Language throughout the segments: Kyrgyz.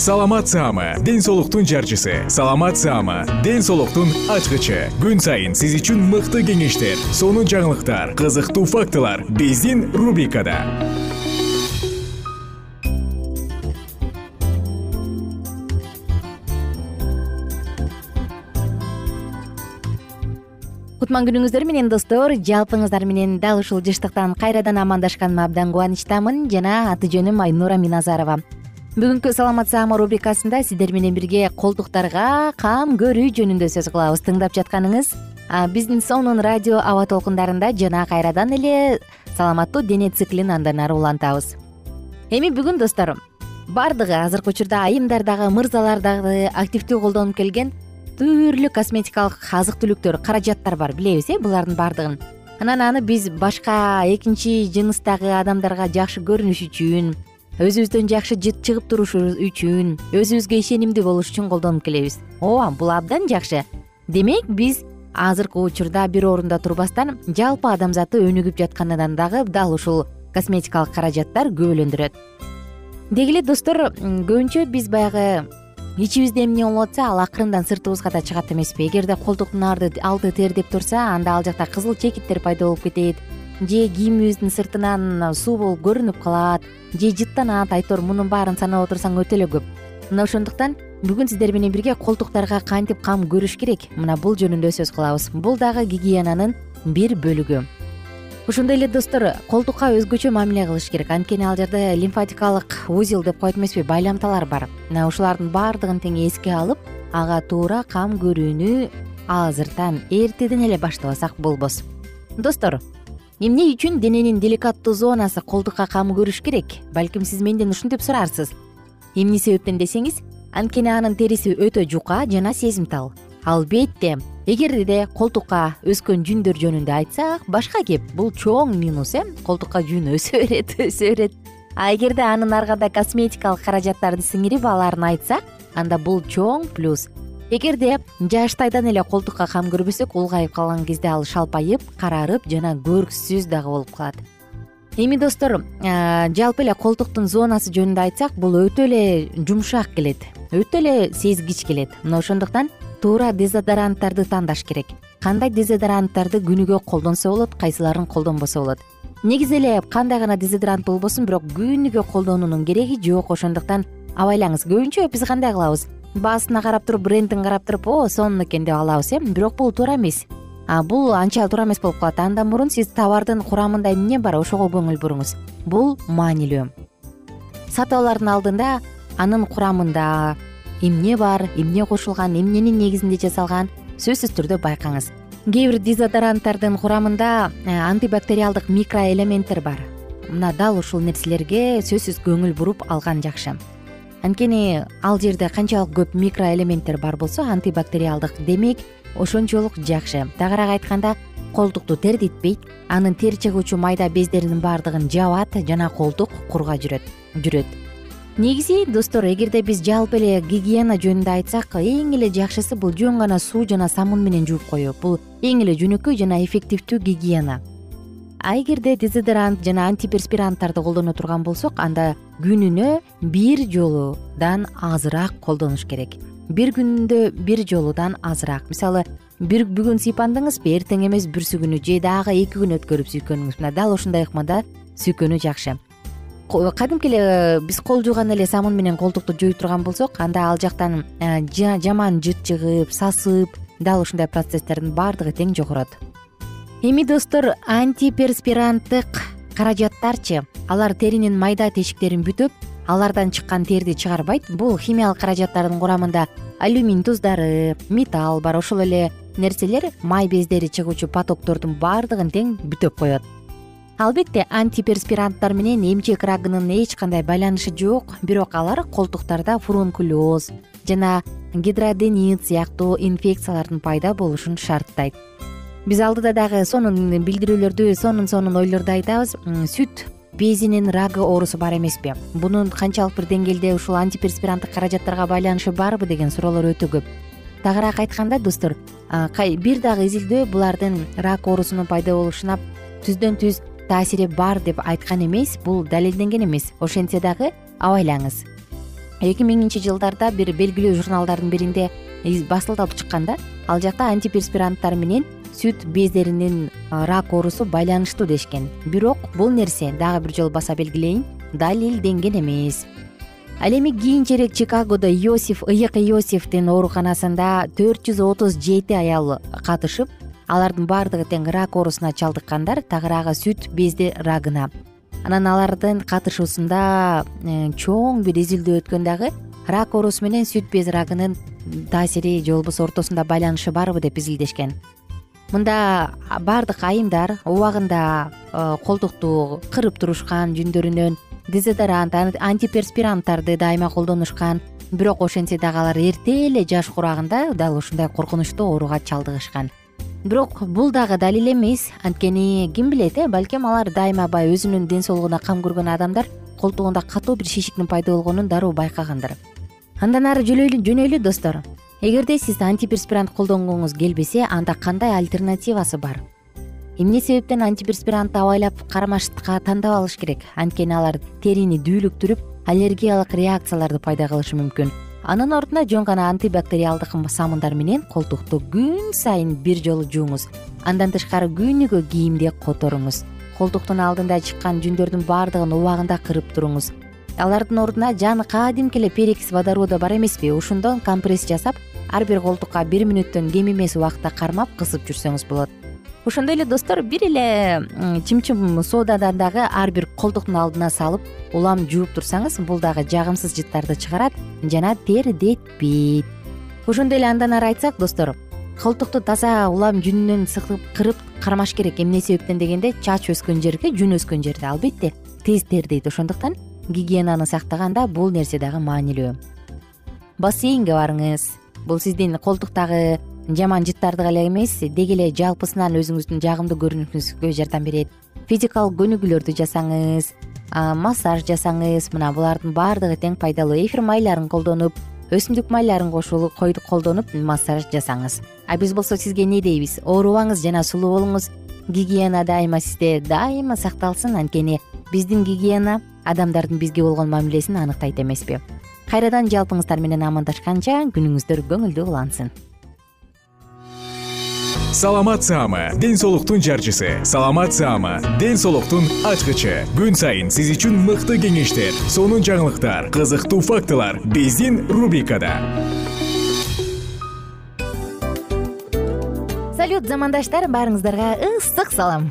саламат саама ден соолуктун жарчысы. Саламат саама ден соолуктун ачкычы. Күн сайын сиз үчүн мыкты кеңештер сонун жаңылыктар кызыктуу фактылар биздин рубрикада. Кутман күнүңүздөр менен достор жалпыңыздар менен дал ушул жыштыктан кайрадан амандашканыма абдан кубанычтамын жана аты жөнүм айнура миназарова бүгүнкү саламат саама рубрикасында сиздер менен бирге колтуктарга кам көрүү жөнүндө сөз кылабыз. Тыңдап жатканыңыз биздин сонун радио аба толкундарында жана кайрадан эле саламаттуу дене циклин андан ары улантабыз. Эми бүгүн достор баардыгы азыркы учурда айымдар дагы мырзалар дагы активдүү колдонуп келген түрлүү косметикалык азык түлүктөр каражаттар бар билебиз э булардын баардыгын анан аны биз башка экинчи жыныстагы адамдарга жакшы көрүнүш үчүн өзүбүздөн жакшы чыгып туруш үчүн өзүбүзгө ишенимдүү болуш үчүн колдонуп келебиз. Ооба бул абдан жакшы. Демек биз азыркы учурда бир орунда турбастан жалпы адамзатты өнүгүп жатканынан дагы дал ушул косметикалык каражаттар күбөлөндүрөт. Деги эле достор көбүнчө биз баягы ичибизде эмне болуп атса ал акырындан сыртыбызга да чыгат эмеспи. Эгерде колтуктун алды тердеп турса анда ал жакта кызыл чекиттер пайда болуп кетет же кийимибиздин сыртынан суу болуп көрүнүп калат же жыттанат айтор мунун баарын санап отурсаң өтө эле көп. Мына ошондуктан бүгүн сиздер менен бирге колтуктарга кантип кам көрүш керек? Мына бул жөнүндө сөз кылабыз. Бул дагы гигиенанын бир бөлүгү. Ошондой эле достор колтукка өзгөчө мамиле кылыш керек. Анткени ал жерде лимфатикалык узел деп коет эмеспи байламталар бар. Мына ушулардын баардыгын тең эске алып ага туура кам көрүүнү азыртан эртеден эле баштабасак болбос. Достор эмне үчүн дененин деликаттуу зонасы колтукка кам көрүш керек? Балким сиз менден ушинтип сурарсыз. Эмне себептен десеңиз анткени анын териси өтө жука жана сезимтал. Албетте эгерде колтукка өскөн жүндөр жөнүндө айтсак башка кеп бул чоң минус э? Колтукка жүн өсө берет өсө берет. А эгерде анын аркада косметикалык каражаттарды сиңирип алаарын айтсак анда бул чоң плюс эгерде жаштайдан эле колтукка кам көрбөсөк улгайып калган кезде ал шалпайып карарып жана көрксүз дагы болуп калат. Эми достор жалпы эле колтуктун зонасы жөнүндө айтсак бул өтө эле жумшак келет өтө эле сезгич келет. Мына ошондуктан туура дезодоранттарды тандаш керек. Кандай дезодоранттарды күнүгө колдонсо болот кайсыларын колдонбосо болот? Негизи эле кандай гана дезодорант болбосун бирок күнүгө колдонуунун кереги жок. Ошондуктан абайлаңыз көбүнчө биз кандай кылабыз баасына карап туруп брендин карап туруп о сонун экен деп алабыз э. Бирок бул туура эмес. Бул анча туура эмес болуп калат. Андан мурун сиз товардын курамында эмне бар? Ошого көңүл буруңуз. Бул маанилүү сатып алаардын алдында анын курамында эмне бар эмне кошулган эмненин негизинде жасалган сөзсүз түрдө байкаңыз. Кээ бир дезодоранттардын курамында э, антибактериалдык микроэлементтер бар. Мына дал ушул нерселерге сөзсүз көңүл буруп алган жакшы анткени ал жерде канчалык көп микроэлементтер бар болсо антибактериалдык демек ошончолук жакшы. Тагыраак айтканда колтукту тердитпейт анын тер чыгуучу майда бездеринин баардыгын жабат жана колтук курга жүрөт жүрөт. Негизи достор эгерде биз жалпы эле гигиена жөнүндө айтсак эң эле жакшысы бул жөн гана суу жана самун менен жууп коюу. Бул эң эле жөнөкөй жана эффективдүү гигиена а эгерде дезодорант жана антиперспиранттарды колдоно турган болсок анда күнүнө бир жолудан азыраак колдонуш керек. Бир күндө бир жолудан азыраак. Мисалы бир бүгүн сыйпандыңызбы эртең эмес бүрсү күнү же дагы эки күн өткөрүп сүйкөнүңүз. Мына дал ушундай ыкмада сүйкөнүү жакшы. Кадимки эле э, биз кол жууганда эле самун менен колтукту жуй турган болсок анда ал жактан э, жаман жыт чыгып сасып дал ушундай процесстердин баардыгы тең жогорот эми достор антиперспиранттык каражаттарчы. Алар теринин майда тешиктерин бүтөп алардан чыккан терди чыгарбайт. Бул химиялык каражаттардын курамында алюминий туздары металл бар. Ошол эле нерселер май бездери чыгуучу потоктордун баардыгын тең бүтөп коет. Албетте антиперспиранттар менен эмчек рагынын эч кандай байланышы жок. Бирок алар колтуктарда фурункулез жана гидроденит сыяктуу инфекциялардын пайда болушун шарттайт биз алдыда дагы сонун билдирүүлөрдү сонун сонун ойлорду айтабыз. Сүт безинин рагы оорусу бар эмеспи. Бунун канчалык бир деңгээлде ушул антиперспиранттык каражаттарга байланышы барбы деген суроолор өтө көп. Тагыраак айтканда достор бир дагы изилдөө булардын рак оорусунун пайда болушуна түздөн түз таасири бар деп айткан эмес бул далилденген эмес. Ошентсе дагы абайлаңыз. Эки миңинчи жылдарда бир белгилүү журналдардын биринде басылып чыккан да ал жакта антиперспиранттар менен сүт бездеринин рак оорусу байланыштуу дешкен. Бирок бул нерсе дагы бир жолу баса белгилейин далилденген эмес. Ал эми кийинчерээк чикагодо иосиф ыйык иосифтин ооруканасында төрт жүз отуз жети аял катышып алардын баардыгы тең рак оорусуна чалдыккандар тагыраагы сүт безди рагына. Анан алардын катышуусунда э, чоң бир изилдөө өткөн дагы рак оорусу менен сүт без рагынын таасири же болбосо ортосунда байланышы барбы деп изилдешкен мында баардык айымдар убагында э, колтукту кырып турушкан жүндөрүнөн дезодорант антиперспиранттарды дайыма колдонушкан. Бирок ошентсе дагы алар эрте эле жаш курагында дал ушундай коркунучтуу ооруга чалдыгышкан. Бирок бул дагы далил эмес. Анткени ким билет э балким алар дайыма баягы өзүнүн ден соолугуна кам көргөн адамдар колтугунда катуу бир шишиктин пайда болгонун дароо байкагандыр. Андан ары жөнөйлү достор эгерде сиз антиперспирант колдонгуңуз келбесе анда кандай альтернативасы бар? Эмне себептен антиперспирантты абайлап карамашка тандап алыш керек? Анткени алар терини дүүлүктүрүп аллергиялык реакцияларды пайда кылышы мүмкүн. Анын ордуна жөн гана антибактериалдык самундар менен колтукту күн сайын бир жолу жууңуз. Андан тышкары күнүгө кийимди которуңуз. Колтуктун алдында чыккан жүндөрдүн баардыгын убагында кырып туруңуз. Алардын ордуна жаны кадимки эле перекис водорода бар эмеспи? Ушундон компресс жасап ар бир колтукка бир мүнөттөн кем эмес убакытта кармап кысып жүрсөңүз болот. Ошондой эле достор бир эле чым чым содадан дагы ар бир колтуктун алдына салып улам жууп турсаңыз бул дагы жагымсыз жыттарды чыгарат жана тердетпейт. Ошондой эле андан ары айтсак достор колтукту таза улам жүнүнөн кырып кармаш керек. Эмне себептен дегенде чач өскөн жерге жүн өскөн жерде. Албетте тез тердейт. Ошондуктан гигиенаны сактаганда бул нерсе дагы маанилүү. Бассейнге барыңыз бул сиздин колтуктагы жаман жыттарды эле эмес деги эле жалпысынан өзүңүздүн жагымдуу көрүнүшүңүзгө жардам берет. Физикалык көнүгүүлөрдү жасаңыз массаж жасаңыз мына булардын баардыгы тең пайдалуу эфир майларын колдонуп өсүмдүк майларын кошулуп колдонуп массаж жасаңыз. А биз болсо сизге эмне дейбиз? Оорубаңыз жана сулуу болуңуз. Гигиена дайыма сизде дайыма сакталсын. Анткени биздин гигиена адамдардын бизге болгон мамилесин аныктайт эмеспи кайрадан жалпыңыздар менен амандашканча күнүңүздөр көңүлдүү улансын. Саламат саама ден соолуктун жарчысы. Саламат саама ден соолуктун ачкычы. Күн сайын сиз үчүн мыкты кеңештер сонун жаңылыктар кызыктуу фактылар биздин рубрикада. Салют замандаштар баарыңыздарга ысык салам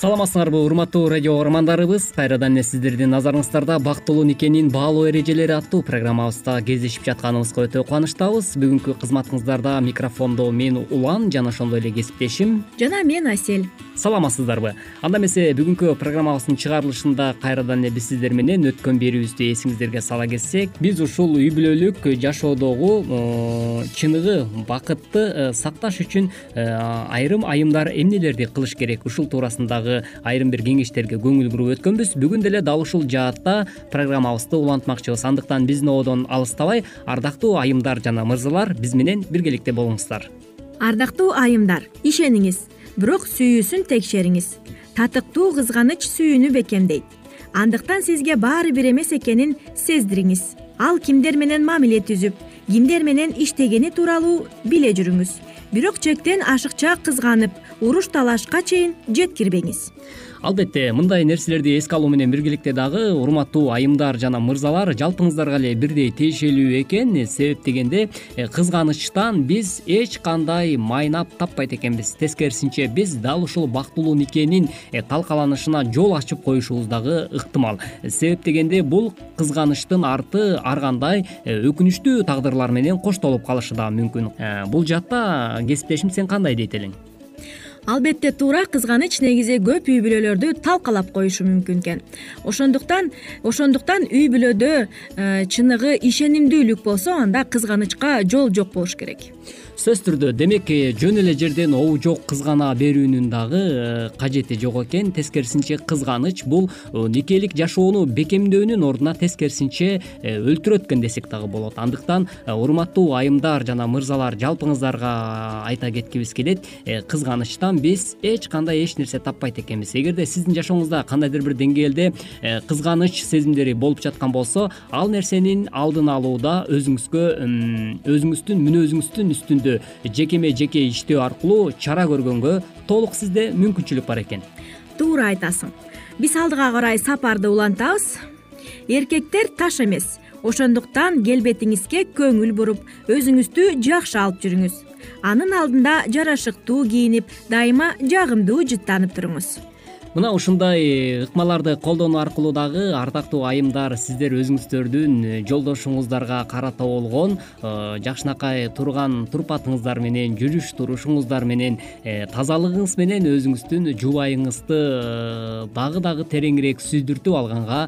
саламатсыңарбы урматтуу радио угармандарыбыз. Кайрадан эле сиздердин назарыңыздарда бактылуу никенин баалуу эрежелери аттуу программабызда кездешип жатканыбызга өтө кубанычтабыз. Бүгүнкү кызматыңыздарда микрофондо мен улан жана ошондой эле кесиптешим. Жана мен асель. Саламатсыздарбы? Анда эмесе бүгүнкү программабыздын чыгарылышында кайрадан эле биз сиздер менен өткөн берүүбүздү эсиңиздерге сала кетсек биз ушул үй бүлөлүк жашоодогу э, чыныгы бакытты э, сакташ үчүн э, айрым айымдар эмнелерди кылыш керек? Ушул туурасындагы айрым бир кеңештерге көңүл буруп өткөнбүз. Бүгүн деле дал ушул жаатта программабызды улантмакчыбыз. Андыктан биздин ободон алыстабай ардактуу айымдар жана мырзалар биз менен биргеликте болуңуздар. Ардактуу айымдар ишениңиз. Бирок сүйүүсүн текшериңиз. Татыктуу кызганыч сүйүүнү бекемдейт. Андыктан сизге баары бир эмес экенин сездириңиз. Ал кимдер менен мамиле түзүп кимдер менен иштегени тууралуу биле жүрүңүз. Бирок чектен ашыкча кызганып уруш талашка чейин жеткирбеңиз. Албетте мындай нерселерди эске алуу менен биргеликте дагы урматтуу айымдар жана мырзалар жалпыңыздарга эле бирдей тиешелүү экен. Себеп дегенде э, кызганычтан биз эч кандай майнап таппайт экенбиз. Тескерисинче биз дал ушул бактылуу никенин э, талкаланышына жол ачып коюшубуз дагы ыктымал. Себеп дегенде бул кызганычтын арты ар кандай э, өкүнүчтүү тагдырлар менен коштолуп калышы дагы мүмкүн. Бул жаатта кесиптешим сен кандай дейт элең албетте туура кызганыч негизи көп үй бүлөлөрдү талкалап коюшу мүмкүн экен. Ошондуктан ошондуктан үй бүлөдө э, чыныгы ишенимдүүлүк болсо анда кызганычка жол жок болуш керек сөзсүз түрдө демек э, жөн эле жерден обу жок кызгана берүүнүн дагы э, кажети жок экен. Тескерисинче кызганыч бул э, никелик жашоону бекемдөөнүн ордуна тескерисинче өлтүрөт экен десек дагы болот. Андыктан урматтуу айымдар жана мырзалар жалпыңыздарга айта кеткибиз келет кызганычтан биз эч кандай эч нерсе таппайт экенбиз. Эгерде сиздин жашооңузда кандайдыр бир деңгээлде кызганыч сезимдери болуп жаткан болсо ал нерсенин алдын алууда өзүңүзгө өзүңүздүн мүнөзүңүздүн үстүндө жекеме жеке иштөө аркылуу чара көргөнгө толук сизде мүмкүнчүлүк бар экен. Туура айтасың. Биз алдыга карай сапарды улантабыз. Эркектер таш эмес. Ошондуктан келбетиңизге көңүл буруп өзүңүздү жакшы алып жүрүңүз. Анын алдында жарашыктуу кийинип дайыма жагымдуу жыттанып туруңуз мына ушундай ыкмаларды колдонуу аркылуу дагы ардактуу айымдар сиздер өзүңүздөрдүн жолдошуңуздарга карата болгон э, жакшынакай турган турпатыңыздар менен жүрүш турушуңуздар менен э, тазалыгыңыз менен өзүңүздүн жубайыңызды э, дагы дагы тереңирээк сүйдүртүп алганга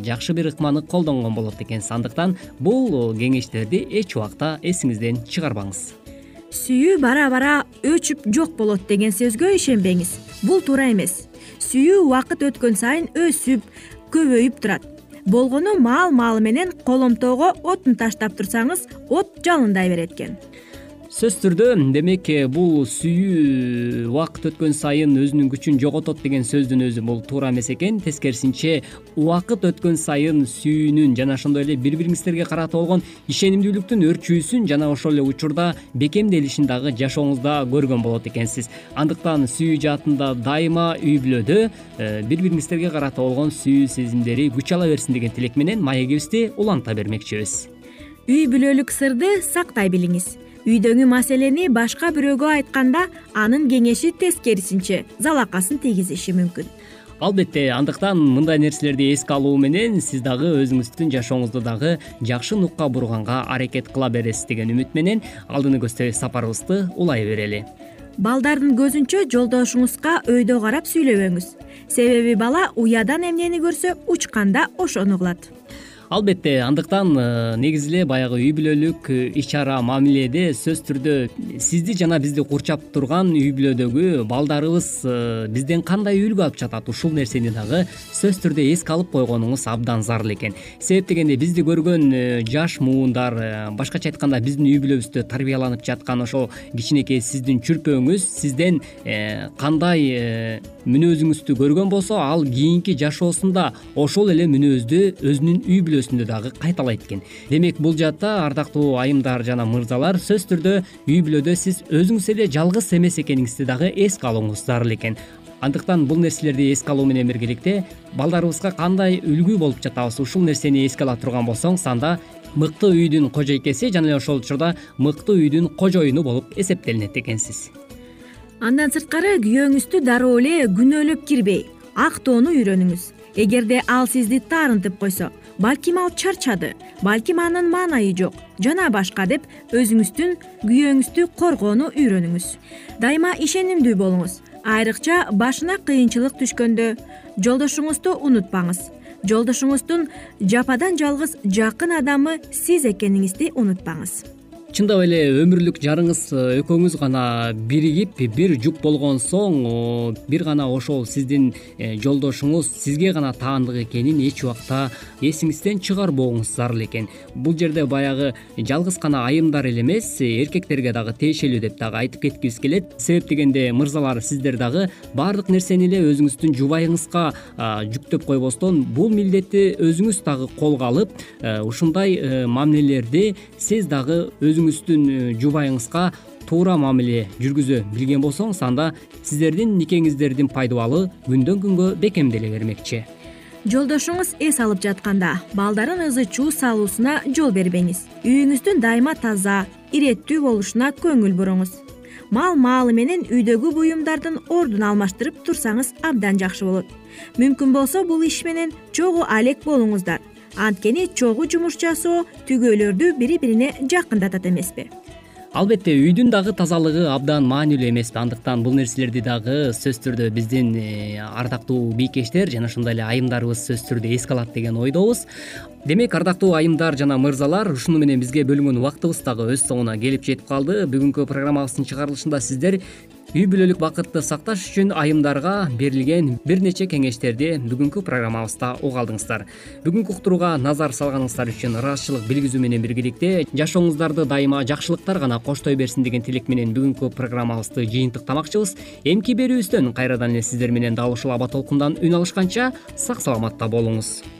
жакшы бир ыкманы колдонгон болот экенсиз. Андыктан бул кеңештерди эч убакта эсиңизден чыгарбаңыз. Сүйүү бара бара өчүп жок болот деген сөзгө ишенбеңиз. Бул туура эмес сүйүү убакыт өткөн сайын өсүп көбөйүп турат. Болгону маал маалы менен коломтоого отун таштап турсаңыз от жалындай берет экен сөзсүз түрдө демек э, бул сүйүү убакыт өткөн сайын өзүнүн күчүн жоготот деген сөздүн өзү бул туура эмес экен. Тескерисинче убакыт өткөн сайын сүйүүнүн жана ошондой эле бири бириңиздерге карата болгон ишенимдүүлүктүн өрчүүсүн жана ошол эле учурда бекемделишин дагы жашооңузда көргөн болот экенсиз. Андыктан сүйүү жаатында дайыма үй бүлөдө э, бири бириңиздерге карата болгон сүйүү сезимдери күч ала берсин деген тилек менен маегибизди уланта бермекчибиз. Үй бүлөлүк сырды сактай билиңиз үйдөгү маселени башка бирөөгө айтканда анын кеңеши тескерисинче залакасын тийгизиши мүмкүн. Албетте андыктан мындай нерселерди эске алуу менен сиз дагы өзүңүздүн жашооңузду дагы жакшы нукка бурганга аракет кыла бересиз деген үмүт менен алдыны көздөй сапарыбызды улай берели. Балдардын көзүнчө жолдошуңузга өйдө карап сүйлөбөңүз. Себеби бала уядан эмнени көрсө учканда ошону кылат албетте андыктан э, негизи эле баягы үй бүлөлүк э, ич ара мамиледе сөзсүз түрдө сизди жана бизди курчап турган үй бүлөдөгү балдарыбыз э, бизден кандай үлгү алып жатат? Ушул нерсени дагы сөзсүз түрдө эске алып койгонуңуз абдан зарыл экен. Себеп дегенде бизди көргөн жаш муундар башкача айтканда биздин үй бүлөбүздө тарбияланып жаткан ошол кичинекей сиздин чүрпөңүз сизден кандай мүнөзүңүздү көргөн болсо ал кийинки жашоосунда ошол эле мүнөздү өзүнүн үй бүлө дагы кайталайт экен. Демек бул жаатта ардактуу айымдар жана мырзалар сөзсүз түрдө үй бүлөдө сиз өзүңүз эле жалгыз эмес экениңизди дагы эске алууңуз зарыл экен. Андыктан бул нерселерди эске алуу менен биргеликте балдарыбызга кандай үлгү болуп жатабыз ушул нерсени эске ала турган болсоңуз анда мыкты үйдүн кожойкеси жана эле ошол учурда мыкты үйдүн кожоюну болуп эсептелинет экенсиз андан сырткары күйөөңүздү дароо эле күнөөлөп кирбей. Актоону үйрөнүңүз. Эгерде ал сизди таарынтып койсо балким ал чарчады балким анын маанайы жок жана башка деп өзүңүздүн күйөөңүздү коргоону үйрөнүңүз. Дайыма ишенимдүү болуңуз. Айрыкча башына кыйынчылык түшкөндө жолдошуңузду унутпаңыз. Жолдошуңуздун жападан жалгыз жакын адамы сиз экениңизди унутпаңыз чындап эле өмүрлүк жарыңыз э, экөөңүз гана биригип бир жуп болгон соң бир гана ошол сиздин э, жолдошуңуз сизге гана таандык экенин эч убакта эсиңизден чыгарбооңуз зарыл экен. Бул жерде баягы жалгыз гана айымдар эле эмес эркектерге дагы тиешелүү деп дагы айтып кеткибиз келет. Себеп дегенде мырзалар сиздер дагы баардык нерсени эле өзүңүздүн жубайыңызга жүктөп койбостон бул милдетти өзүңүз дагы колго алып э, ушундай мамилелерди сиз дагы өзүңүздүн э, жубайыңызга туура мамиле жүргүзө билген болсоңуз анда сиздердин никеңиздердин пайдубалы күндөн күнгө бекемделе бермекчи. Жолдошуңуз эс алып жатканда балдарын ызы чуу салуусуна жол бербеңиз. Үйүңүздүн дайыма таза иреттүү болушуна көңүл буруңуз. Мал маалы менен үйдөгү буюмдардын ордун алмаштырып турсаңыз абдан жакшы болот. Мүмкүн болсо бул иш менен чогуу алек болуңуздар анткени чогуу жумуш жасоо түгөйлөрдү бири бирине жакындатат эмеспи. Албетте үйдүн дагы тазалыгы абдан маанилүү эмеспи. Андыктан бул нерселерди дагы сөзсүз түрдө биздин э, ардактуу бийкештер жана ошондой эле айымдарыбыз сөзсүз түрдө эске алат деген ойдобуз. Демек ардактуу айымдар жана мырзалар ушуну менен бизге бөлүнгөн убактыбыз дагы өз соңуна келип жетип калды. Бүгүнкү программабыздын чыгарылышында сиздер үй бүлөлүк бакытты сакташ үчүн айымдарга берилген бир нече кеңештерди бүгүнкү программабызда уга алдыңыздар. Бүгүнкү уктурууга назар салганыңыздар үчүн ыраазычылык билгизүү менен биргеликте жашооңуздарды дайыма жакшылыктар гана коштой берсин деген тилек менен бүгүнкү программабызды жыйынтыктамакчыбыз эмки берүүбүздөн кайрадан эле сиздер менен дал ушул аба толкундан үн алышканча сак саламатта болуңуз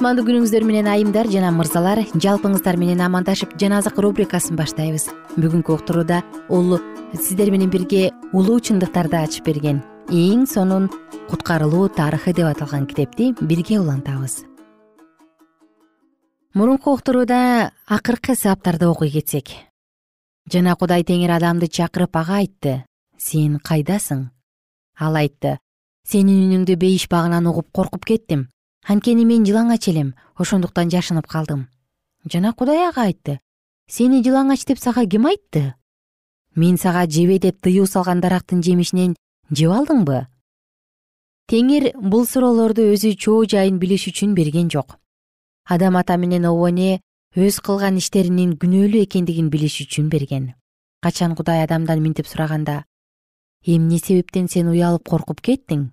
кутмандуу күнүңүздөр менен айымдар жана мырзалар жалпыңыздар менен амандашып жан азык рубрикасын баштайбыз. Бүгүнкү уктурууда улуу сиздер менен бирге улуу чындыктарды ачып берген эң сонун куткарылуу тарыхы деп аталган китепти бирге улантабыз. Мурунку уктурууда акыркы саптарды окуй кетсек. Жана кудай теңир адамды чакырып ага айтты сен кайдасың? Ал айтты сенин үнүңдү бейиш багынан угуп коркуп кеттим анткени мен жылаңач элем ошондуктан жашынып калдым. Жана кудай ага айтты сени жылаңач деп сага ким айтты? Мен сага жебе деп тыюу салган дарактын жемишинен жеп алдыңбы? Теңир бул суроолорду өзү чоо жайын билиш үчүн берген жок. Адам ата менен обо эне өз кылган иштеринин күнөөлүү экендигин билиш үчүн берген. Качан кудай адамдан минтип сураганда эмне себептен сен уялып коркуп кеттиң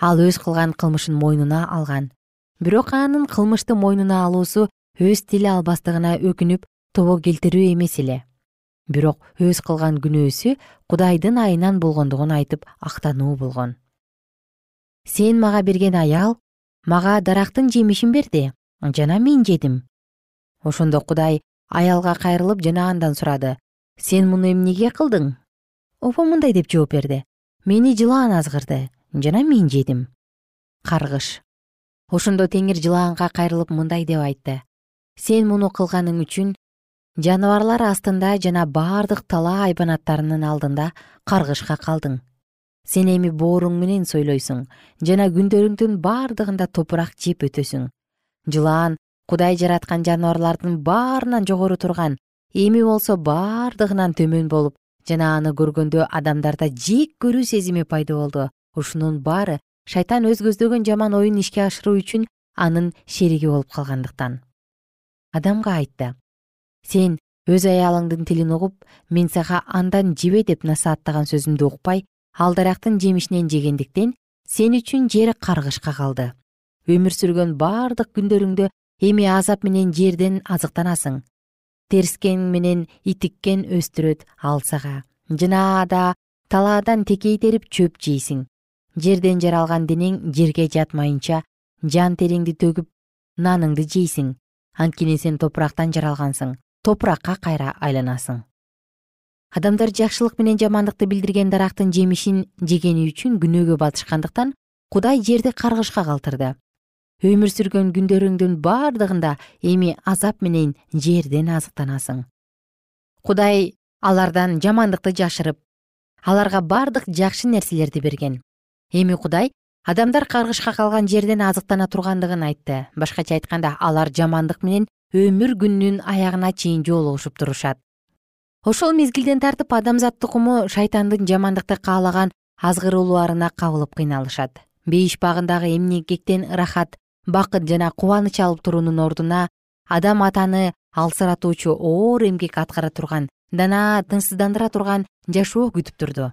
ал өз кылган кылмышын мойнуна алган. Бирок анын кылмышты мойнуна алуусу өз тили албастыгына өкүнүп тобо келтирүү эмес эле. Бирок өз кылган күнөөсү кудайдын айынан болгондугун айтып актануу болгон. Сен мага берген аял мага дарактын жемишин берди жана мен жедим ошондо кудай аялга кайрылып жана андан сурады. Сен муну эмнеге кылдың? Обо мындай деп жооп берди. Мени жылаан азгырды жана мен жедим. Каргыш. Ошондо теңир жылаанга кайрылып мындай деп айтты. Сен муну кылганың үчүн жаныбарлар астында жана бардык талаа айбанаттарынын алдында каргышка калдың. Сен эми бооруң менен сойлойсуң жана күндөрүңдүн бардыгында топурак жеп өтөсүң. Жылаан кудай жараткан жаныбарлардын баарынан жогору турган эми болсо бардыгынан төмөн болуп жана аны көргөндө адамдарда жек көрүү сезими пайда болду ушунун баары шайтан өз көздөгөн жаман оюн ишке ашыруу үчүн анын шериги болуп калгандыктан. Адамга айтты сен өз аялыңдын тилин угуп мен сага андан жебе деп насааттаган сөзүмдү укпай ал дарактын жемишинен жегендиктен сен үчүн жер каргышка калды. Өмүр сүргөн бардык күндөрүңдө эми азап менен жерден азыктанасың. Терскен менен итиккен өстүрөт ал сага жана да талаадан текей терип чөп жейсиң жерден жаралган денең жерге жатмайынча жан териңди төгүп наныңды жейсиң. Анткени сен топурактан жаралгансың. Топуракка кайра айланасың. Адамдар жакшылык менен жамандыкты билдирген дарактын жемишин жегени үчүн күнөөгө батышкандыктан кудай жерди каргышка калтырды. Өмүр сүргөн күндөрүңдүн бардыгында эми азап менен жерден азыктанасың. Кудай алардан жамандыкты жашырып аларга бардык жакшы нерселерди берген эми кудай адамдар каргышка калган жерден азыктана тургандыгын айтты. Башкача айтканда алар жамандык менен өмүр күнүнүн аягына чейин жолугушуп турушат. Ошол мезгилден тартып адамзат тукуму шайтандын жамандыкты каалаган азгырууларына кабылып кыйналышат. Бейиш багындагы эмнекектен ырахат бакыт жана кубаныч алып туруунун ордуна адам атаны алсыратуучу оор эмгек аткара турган жана тынчсыздандыра турган жашоо күтүп турду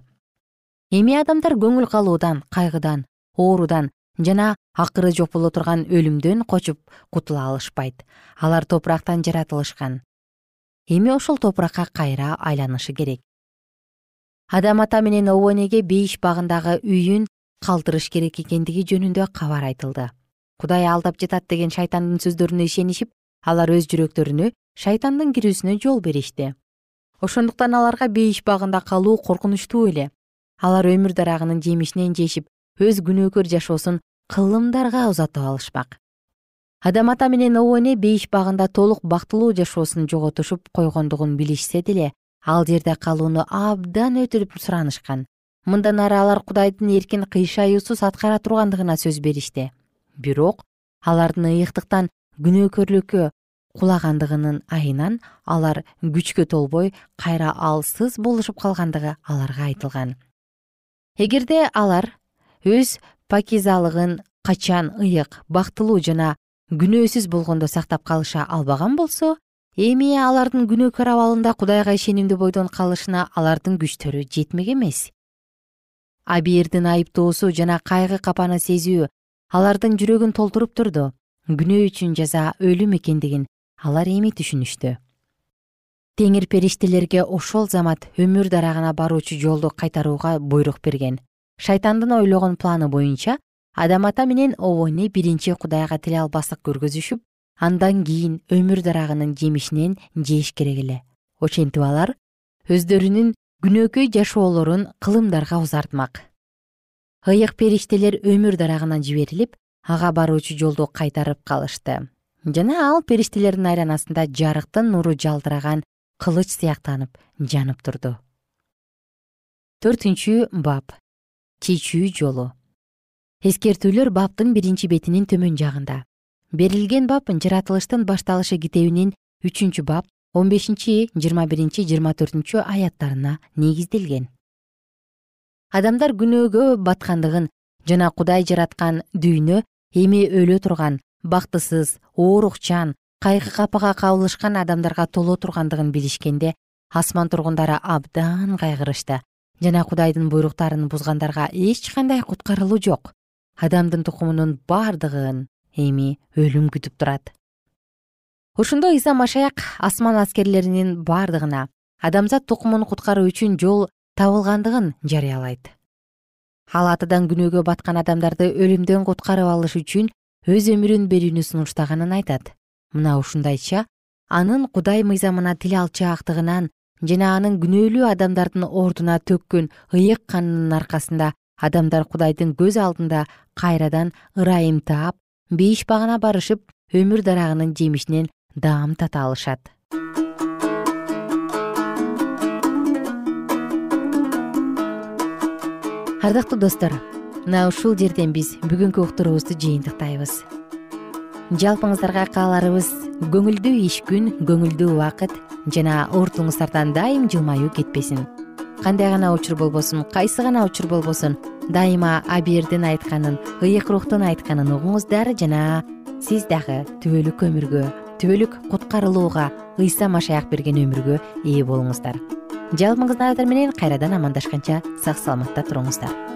эми адамдар көңүл калуудан кайгыдан оорудан жана акыры жок боло турган өлүмдөн кочуп кутула алышпайт. Алар топурактан жаратылышкан. Эми ошол топуракка кайра айланышы керек. Адам ата менен обо энеге бейиш багындагы үйүн калтырыш керек экендиги жөнүндө кабар айтылды. Кудай алдап жатат деген шайтандын сөздөрүнө ишенишип алар өз жүрөктөрүнө шайтандын кирүүсүнө жол беришти. Ошондуктан аларга бейиш багында калуу коркунучтуу эле алар өмүр дарагынын жемишинен жешип өз күнөөкөр жашоосун кылымдарга узатып алышмак адам ата менен обо эне бейиш багында толук бактылуу жашоосун жоготушуп койгондугун билишсе деле ал жерде калууну абдан өтүнүп суранышкан. Мындан ары алар кудайдын эркин кыйшаюусуз аткара тургандыгына сөз беришти бирок алардын ыйыктыктан күнөөкөрлүккө кулагандыгынын айынан алар күчкө толбой кайра алсыз болушуп калгандыгы аларга айтылган эгерде алар өз пакизалыгын качан ыйык бактылуу жана күнөөсүз болгондо сактап калыша албаган болсо эми алардын күнөөкөр абалында кудайга ишенимдүү бойдон калышына алардын күчтөрү жетмек эмес. Абийирдин айыптоосу жана кайгы капаны сезүү алардын жүрөгүн толтуруп турду. Күнөө үчүн жаза өлүм экендигин алар эми түшүнүштү теңир периштелерге ошол замат өмүр дарагына баруучу жолду кайтарууга буйрук берген. Шайтандын ойлогон планы боюнча адам ата менен обо эне биринчи кудайга тил албастык көргөзүшүп андан кийин өмүр дарагынын жемишинен жеш керек эле. Ошентип алар өздөрүнүн күнөөкөй жашоолорун кылымдарга узартмак. Ыйык периштелер өмүр дарагына жиберилип ага баруучу жолду кайтарып калышты. Жана ал периштелердин айланасында жарыктын нуру жалтыраган кылыч сыяктанып жанып турду. Төртүнчү бап. Чечүү жолу. Эскертүүлөр баптын биринчи бетинин төмөн жагында. Берилген бап жаратылыштын башталышы китебинин үчүнчү бап он бешинчи жыйырма биринчи жыйырма төртүнчү аяттарына негизделген адамдар күнөөгө баткандыгын жана кудай жараткан дүйнө эми өлө турган бактысыз оорукчан кайгы капага кабылышкан адамдарга толо тургандыгын билишкенде асман тургундары абдан кайгырышты. Жана кудайдын буйруктарын бузгандарга эч кандай куткарылуу жок. Адамдын тукумунун бардыгын эми өлүм күтүп турат. Ошондо ыйса машаяк асман аскерлеринин бардыгына адамзат тукумун куткаруу үчүн жол табылгандыгын жарыялайт. Ал атадан күнөөгө баткан адамдарды өлүмдөн куткарып алыш үчүн өз өмүрүн берүүнү сунуштаганын айтат мына ушундайча анын кудай мыйзамына тил алчаактыгынан жана анын күнөөлүү адамдардын ордуна төккөн ыйык канынын аркасында адамдар кудайдын көз алдында кайрадан ырайым таап бейиш багына барышып өмүр дарагынын жемишинен даам тата алышат. Ардактуу достор мына ушул жерден биз бүгүнкү уктуруубузду жыйынтыктайбыз жалпыңыздарга кааларыбыз. Көңүлдүү иш күн көңүлдүү убакыт жана уртуңуздардан дайым жылмаюу кетпесин. Кандай гана учур болбосун кайсы гана учур болбосун дайыма абийирдин айтканын ыйык рухтун айтканын угуңуздар жана сиз дагы түбөлүк өмүргө түбөлүк куткарылууга ыйса машаяк берген өмүргө ээ болуңуздар. Жалпыңыздар менен кайрадан амандашканча сак саламатта туруңуздар